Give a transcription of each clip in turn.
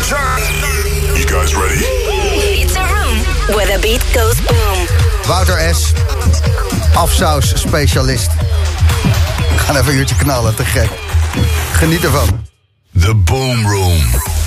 You guys ready? It's a room where the beat goes boom. Wouter S. Afsaus specialist. We gaan even een uurtje knallen, te gek. Geniet ervan. The Boom Room.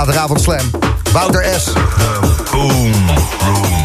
zaterdagavond slam. Wouter S. Boom.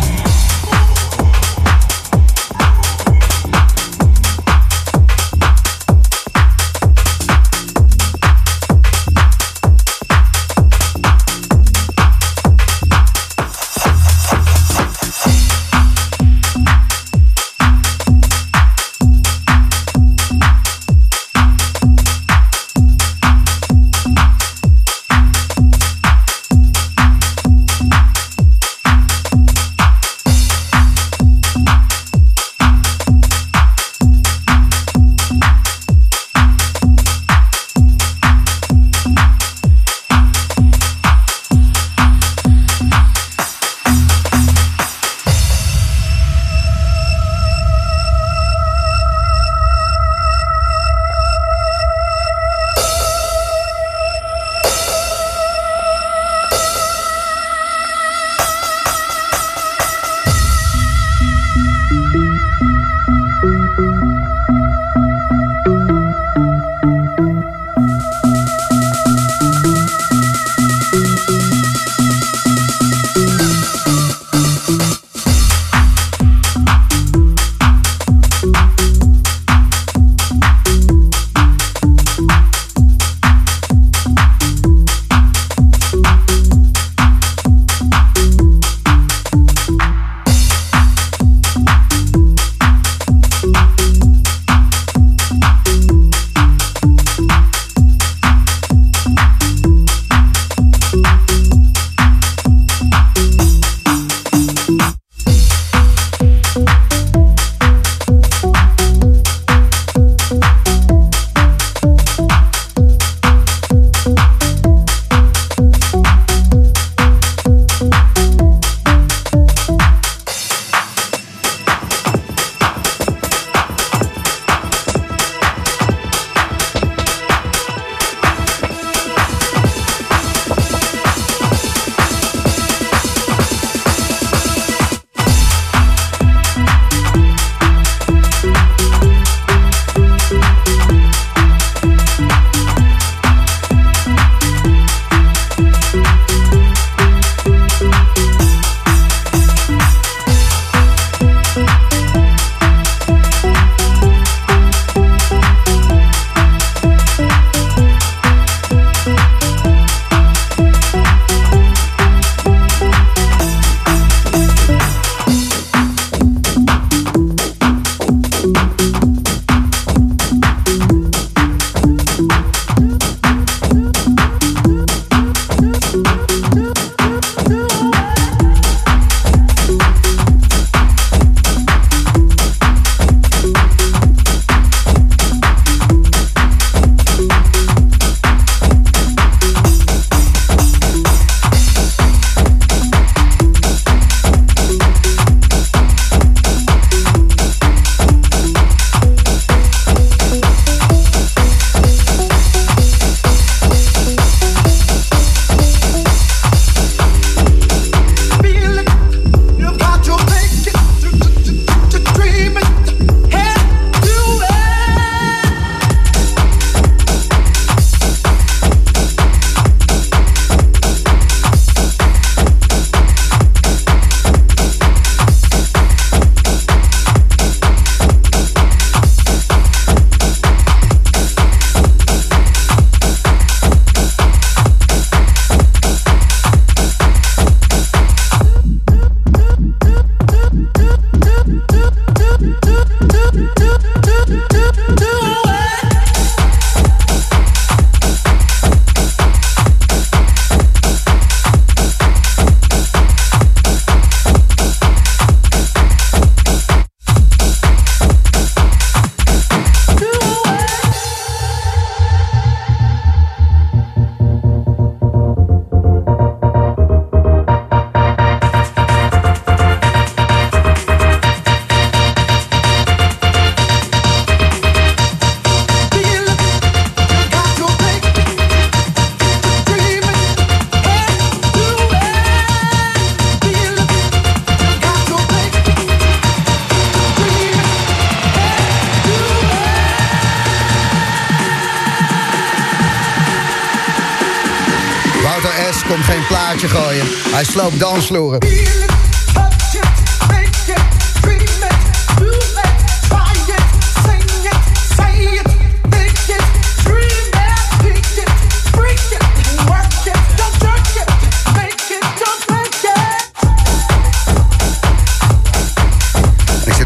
Geen plaatje gooien. Hij sloopt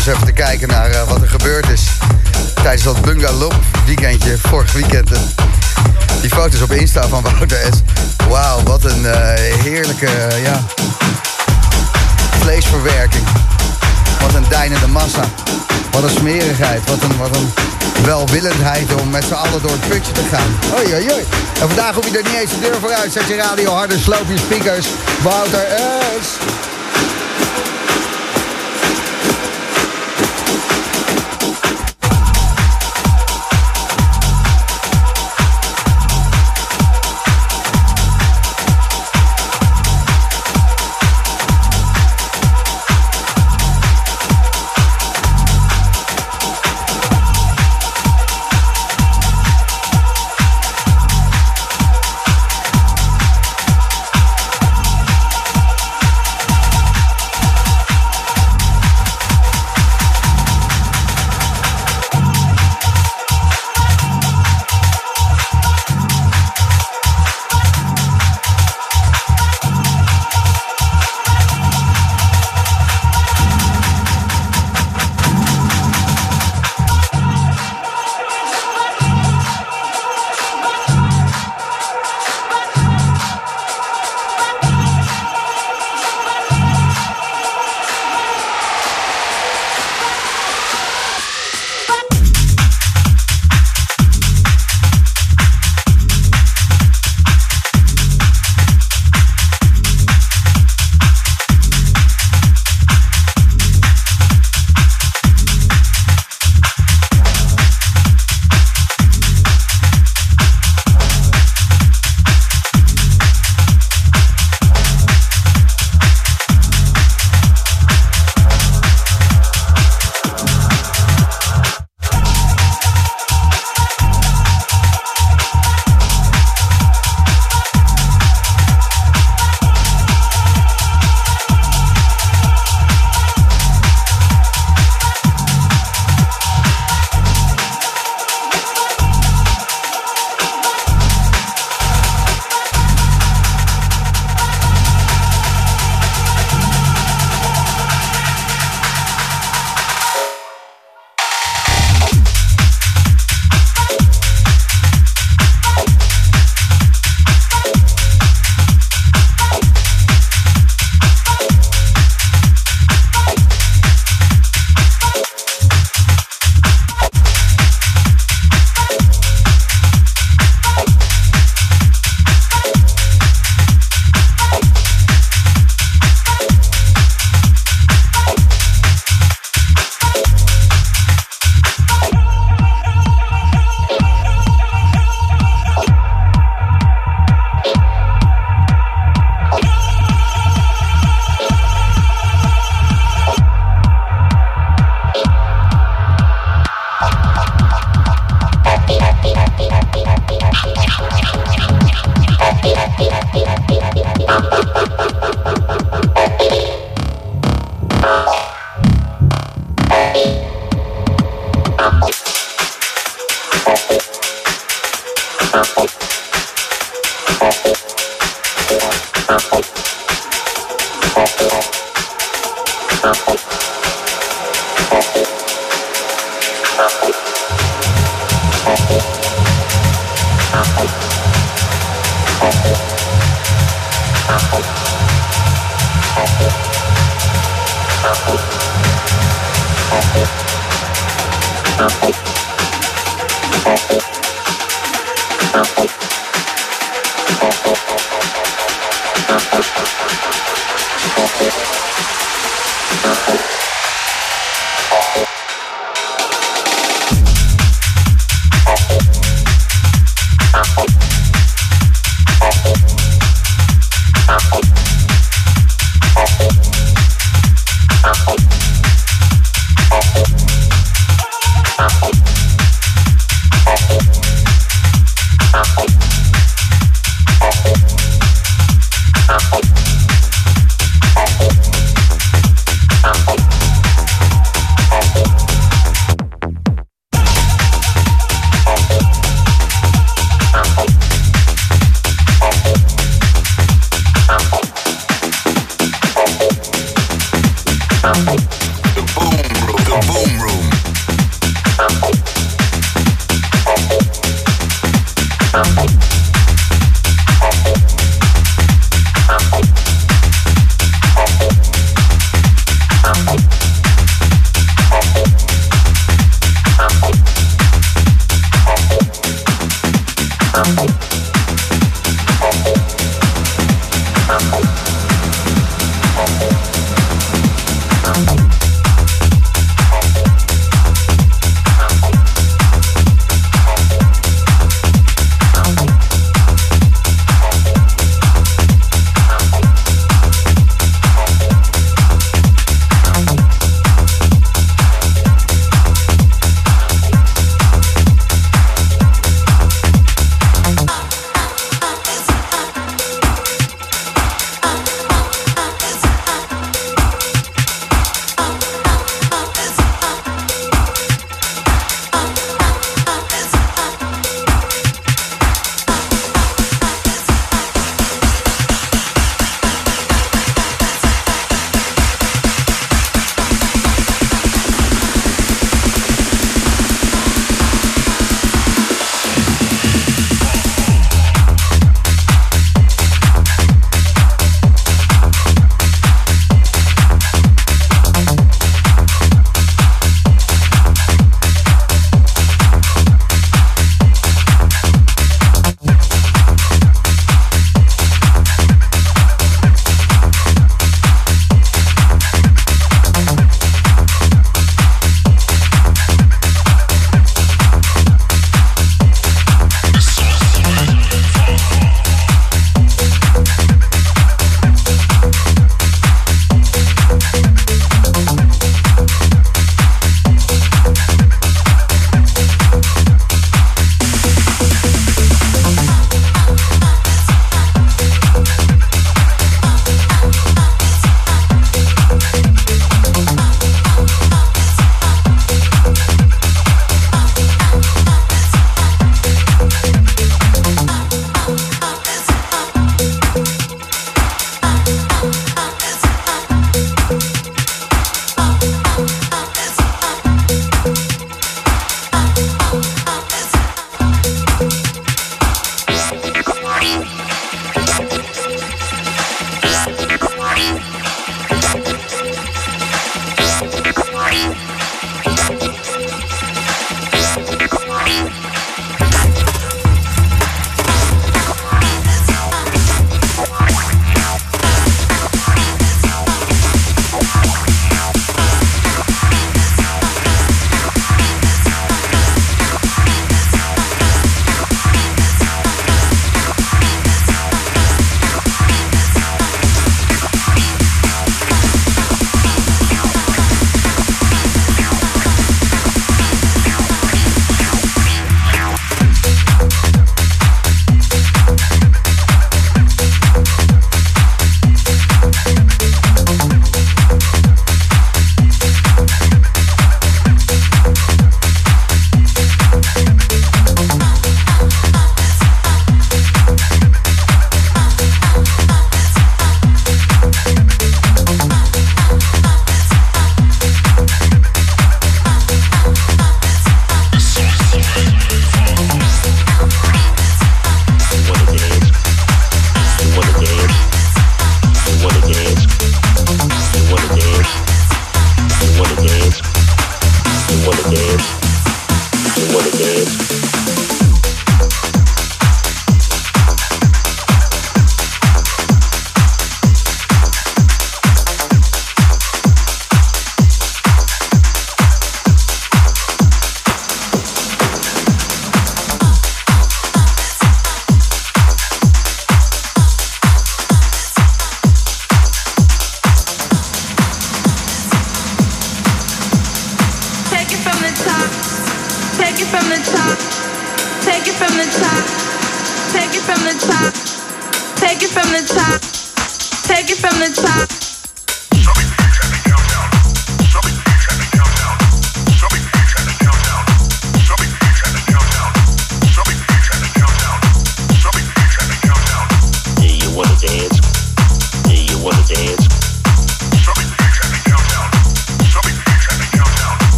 eens even te kijken naar uh, wat er gebeurd is tijdens dat bungalow weekendje vorig weekend. Die foto's op Insta van Wouter S. Wauw, wat een uh, heerlijke uh, ja, vleesverwerking. Wat een deinende massa. Wat een smerigheid. Wat een, wat een welwillendheid om met z'n allen door het putje te gaan. Oei, oei. En vandaag hoef je er niet eens de deur voor uit. Zet je radio harder, sloop je speakers. Wouter S.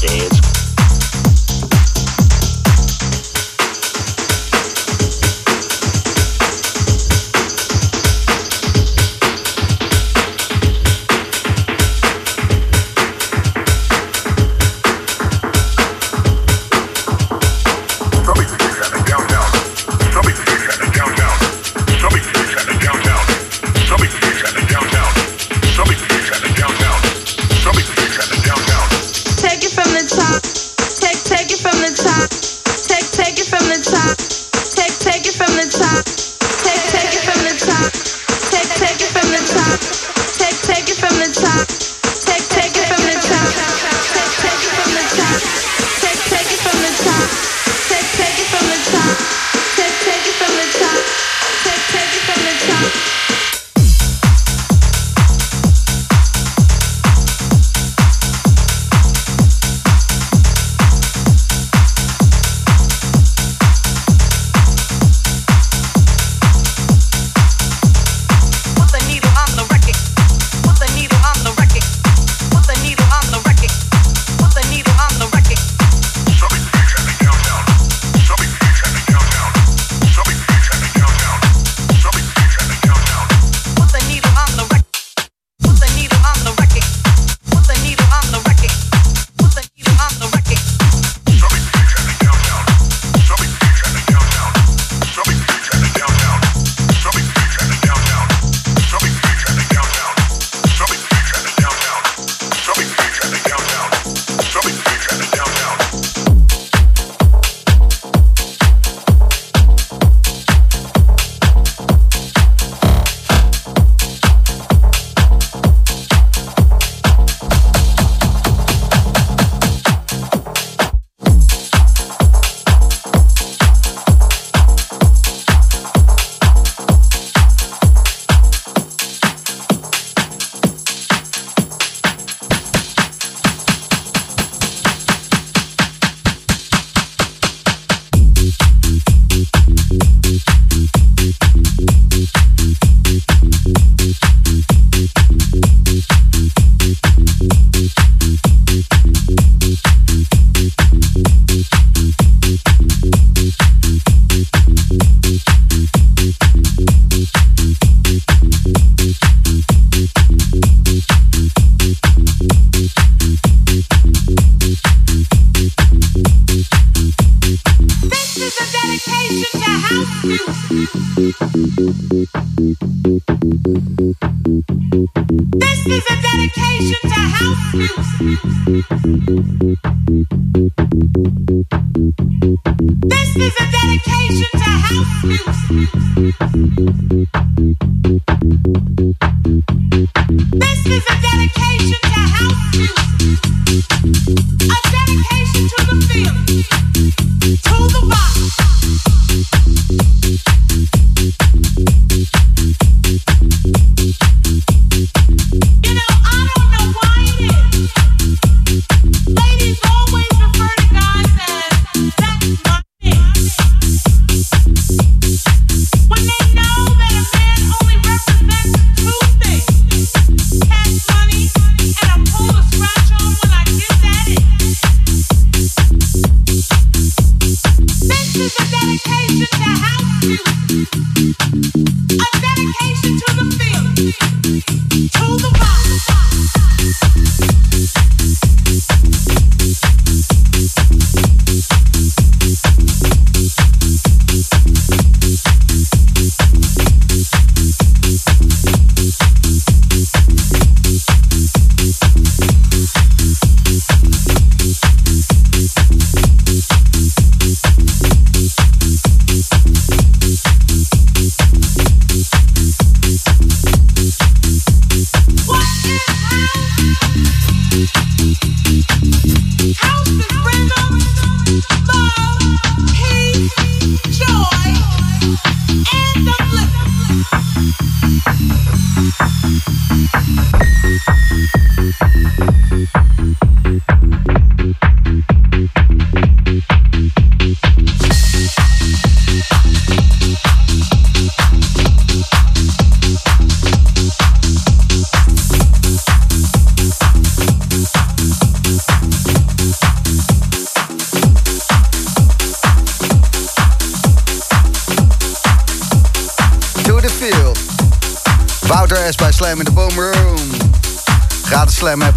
dance.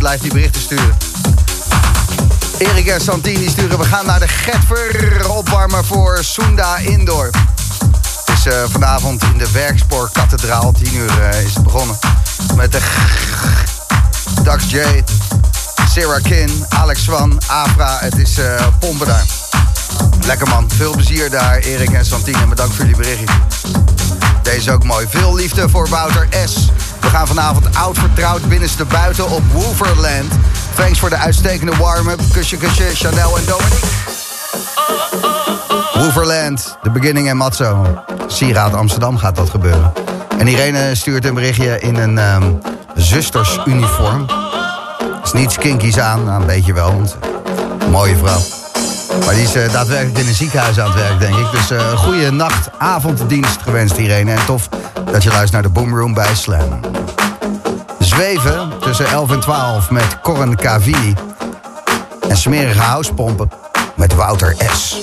Blijft die berichten sturen. Erik en Santini sturen. We gaan naar de Getver opwarmen voor Sunda Indoor. Het is uh, vanavond in de Werkspoorkathedraal. 10 uur uh, is het begonnen. Met de Dax J, Sarah Kin, Alex Swan, Afra. Het is uh, pompen daar. Lekker man. Veel plezier daar, Erik en Santini. Bedankt voor jullie berichtje. Deze ook mooi. Veel liefde voor Wouter S. We gaan vanavond oud vertrouwd binnenste buiten op Wolverland. Thanks voor de uitstekende warm-up. Kusje, kusje, Chanel en Dominique. Wolverland, The Beginning en Matzo. Sieraad Amsterdam gaat dat gebeuren. En Irene stuurt een berichtje in een um, zustersuniform. Is niets kinkies aan, nou, een beetje wel. Want, mooie vrouw. Maar die is uh, daadwerkelijk in een ziekenhuis aan het werk, denk ik. Dus uh, goede nacht, avonddienst gewenst, Irene. En tof dat je luistert naar de Boomroom bij Slam. Zweven tussen 11 en 12 met Corren KV. En smerige housepompen met Wouter S.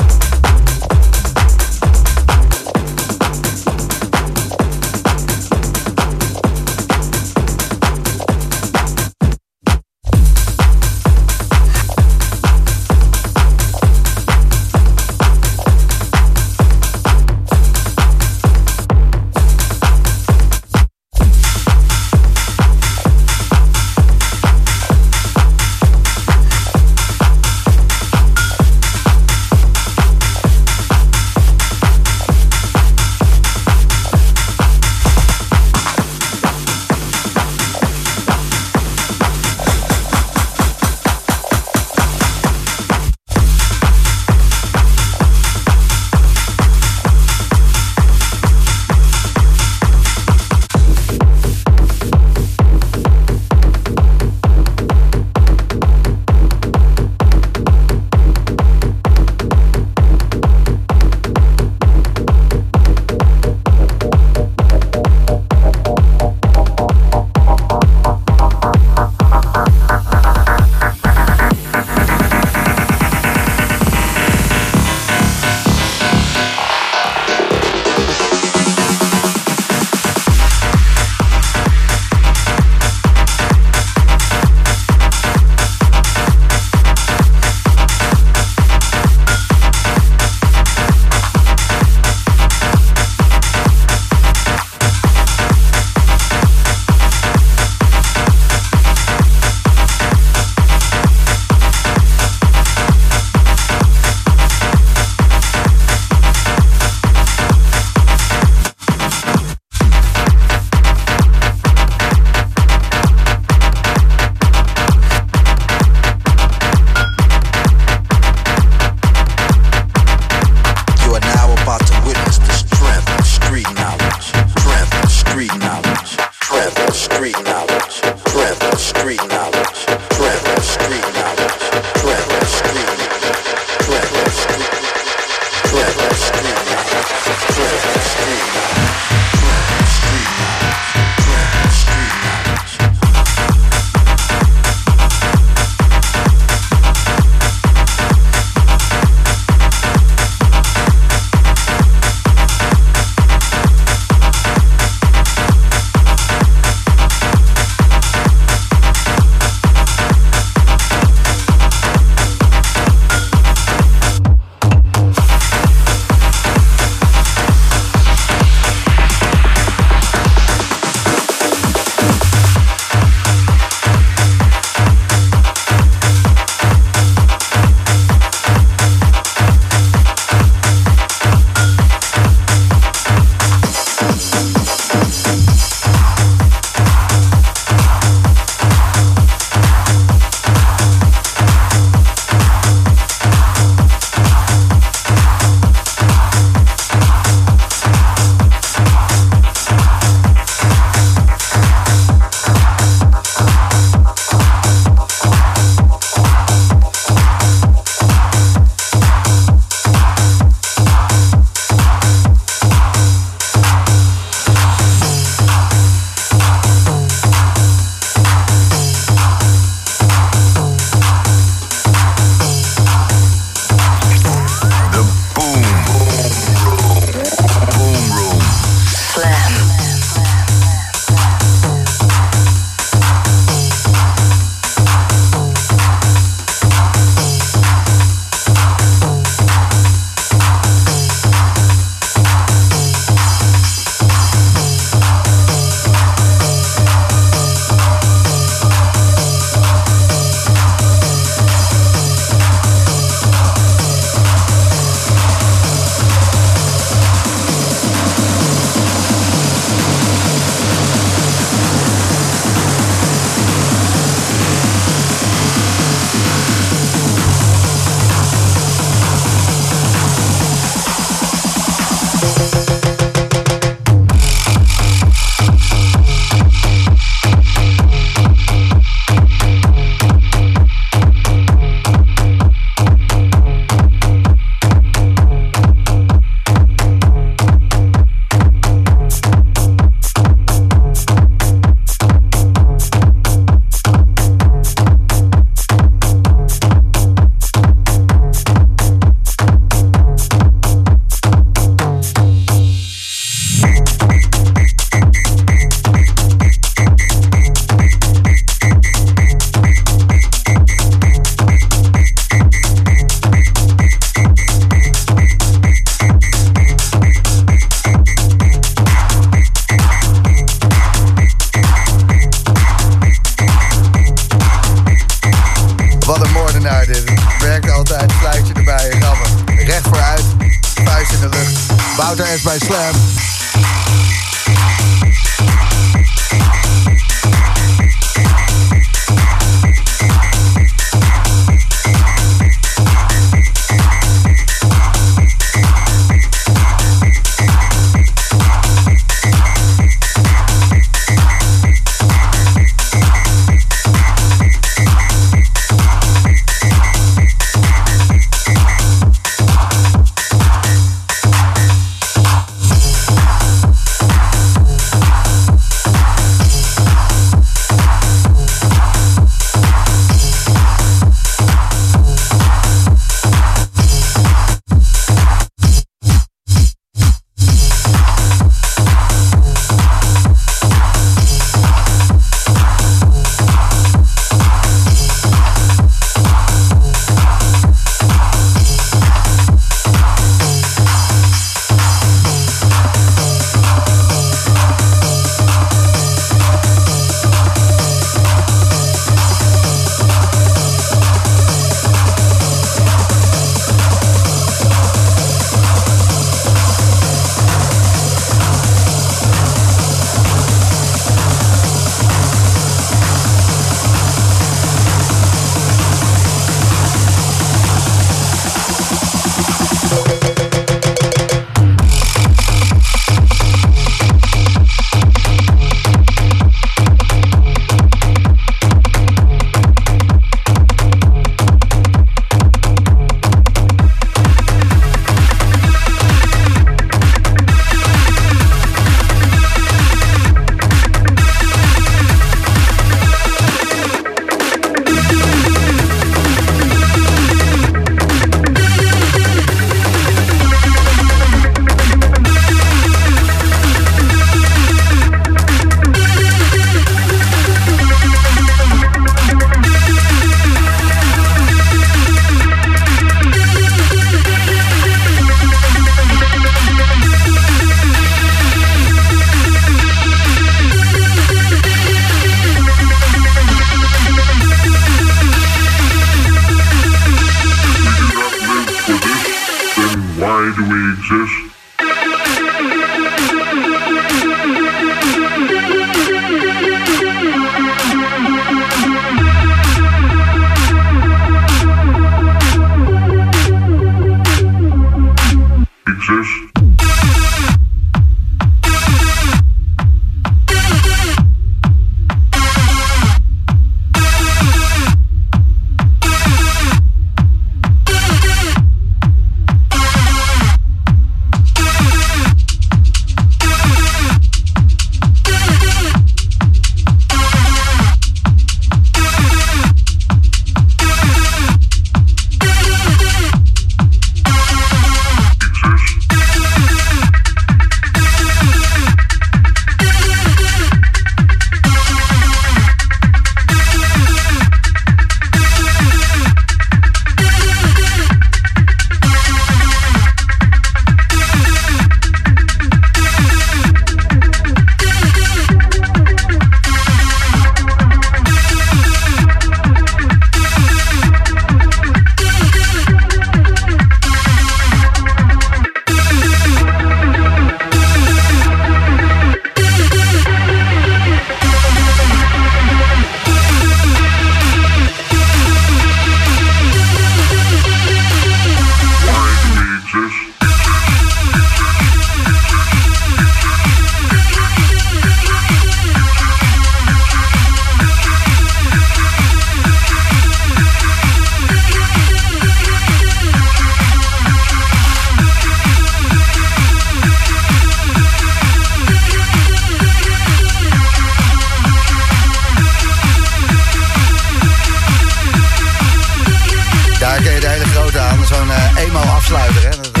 eenmaal afsluiten, Hè?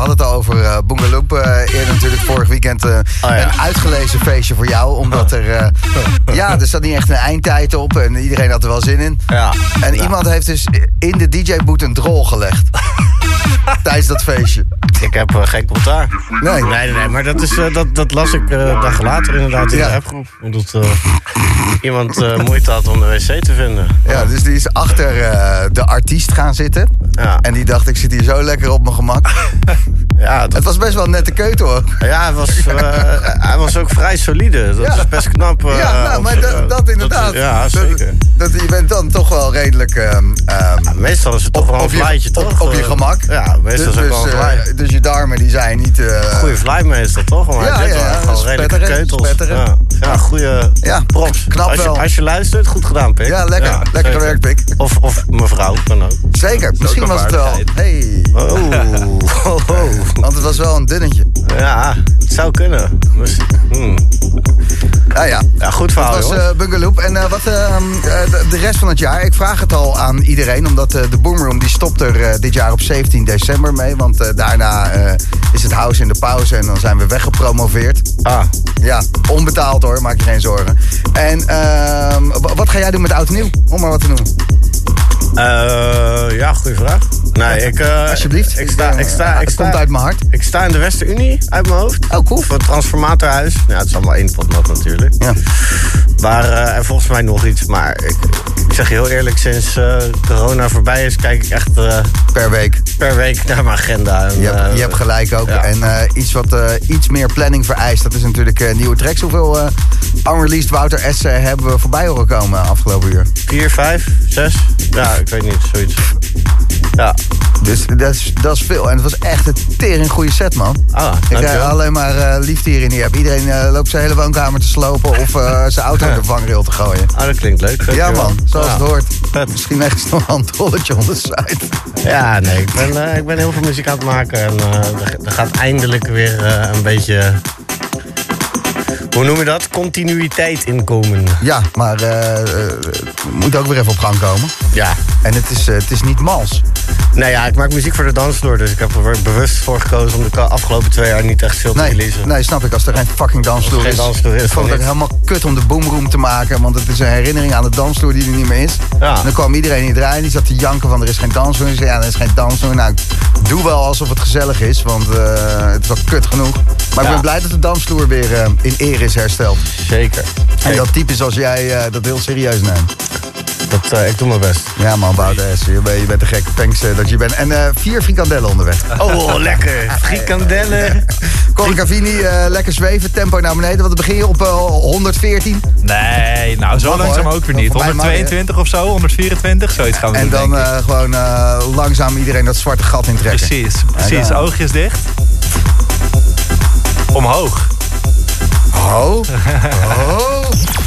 Hadden het al over Boongaloop eh, eerder natuurlijk vorig weekend. eh, ja. Een uitgelezen feestje voor jou. Omdat er, ja, er zat niet echt een eindtijd op. En iedereen had er wel zin in. Ja. En iemand heeft dus in de DJ-boot een drol gelegd. Tijdens dat feestje. Ik heb uh, geen commentaar. Nee. Nee, nee, nee, maar dat, is, dat, dat las ik uh, dagen later inderdaad in de appgroep. Omdat uh, iemand uh, moeite had om de wc te vinden. Ja, dus die is achter uh, de artiest gaan zitten. Ja. En die dacht, ik zit hier zo lekker op mijn gemak. Ja, dat, Het was best wel een nette keutel hoor. ja hij, was, uh, hij was ook vrij solide. Dat Ja. is best knap. uh, ja, nou, op maar dat, uh, dat inderdaad. ja, zeker. Dat, je bent dan toch wel redelijk... ehm, ehm, Meestal is het toch op, wel een op, je, vlaitje, toch? op, op je Uh, gemak. Ja, meestal dus, is het ook dus, wel een eh, vlaai. dus je darmen die zijn niet... eh, Goeie vlaai meestal, toch? Maar Ja, dit ja, ja, gewoon redelijke keutels. spetteren. Ja, ja goede Ja, props. knap als je, wel. Als je luistert, goed gedaan, Pik. Ja, lekker. lekker gewerkt, Pik. Of, of mevrouw, kan ook. Zeker, misschien was het wel... Hey, Oh, oh, oh. want het was wel een dunnetje. Ja, het zou kunnen. Dus, hmm. Ja, ja. Ja, goed verhaal, was jongens. eh Bungaloop. En eh, wat ehm, eh, de, de rest van het jaar, ik vraag het al aan iedereen, omdat de Boomroom die stopt er dit jaar op 17 december mee. Want daarna is het house in de pauze en dan zijn we weggepromoveerd. Ah, Ja, onbetaald hoor, maak je geen zorgen. En ehm, wa- wat ga jij doen met Oud en Nieuw? Om maar wat te noemen. ja, goede vraag. Nee, ik... Alsjeblieft. Ik sta, ik sta, ik sta, uit mijn hart. ik sta in de Westerunie uit mijn hoofd. Oh, cool. Voor het transformatorhuis. Ja, het is allemaal één potnat natuurlijk. Ja. Maar, eh, en volgens mij nog iets. Maar ik, ik zeg je heel eerlijk, sinds eh, corona voorbij is, kijk ik echt eh, Per week. per week naar mijn agenda. En, Je hebt, je hebt gelijk ook. ja. En iets wat iets meer planning vereist, dat is natuurlijk nieuwe tracks. Hoeveel unreleased Wouter S. hebben we voorbij horen komen afgelopen uur? Vier, vijf, zes? Ja, ik weet niet, zoiets. Ja. Dus dat is, dat is veel. En het was echt een tering goede set, man. Ah, Ik krijg alleen maar eh, liefde hier in die app. Iedereen eh, loopt zijn hele woonkamer te slopen of eh, zijn auto op de vangrail te gooien. Ah, dat klinkt leuk. Ja man, zoals Ja. het hoort. Vet. Misschien wel een dolletje onder de site. Ja, nee, ik ben, ik ben heel veel muziek aan het maken. En er, er gaat eindelijk weer een beetje... Hoe noem je dat? Continuïteit inkomen. Ja, maar eh, moet ook weer even op gang komen. Ja. En het is, eh, het is niet mals. Nee, ja, ik maak muziek voor de dansvloer. Dus ik heb er bewust voor gekozen om de afgelopen twee jaar niet echt veel te Nee, releasen. nee, snap ik. Als er geen fucking dansvloer er is. geen dansvloer is, ik vond het helemaal kut om de boomroom te maken. Want het is een herinnering aan de dansvloer die er niet meer is. Ja. Dan kwam iedereen niet draaien. Die zat te janken van er is geen dansvloer. Ik zei, ja, er is geen dansvloer. Nou, ik doe wel alsof het gezellig is. Want het is wel kut genoeg. Maar ik ben blij dat de dansvloer weer eh, in eer is hersteld. Zeker. En dat type zoals jij eh, dat heel serieus neemt. Dat, eh, ik doe mijn best. Ja man, S. Je bent, je bent te gek. Thanks eh, dat je bent. En vier frikandellen onderweg. Oh, lekker. Frikandellen. Corrie Cavini, eh, lekker zweven. Tempo naar beneden. Want dan begin je op eh, 114. Nee, nou zo Mag, langzaam hoor. ook weer niet. Voor mij mag, 122 of zo, 124, zoiets gaan we En doen, dan ik. eh, gewoon langzaam iedereen dat zwarte gat intrekken. Precies, precies. dan- Oogjes dicht. Omhoog. Oh. Oh.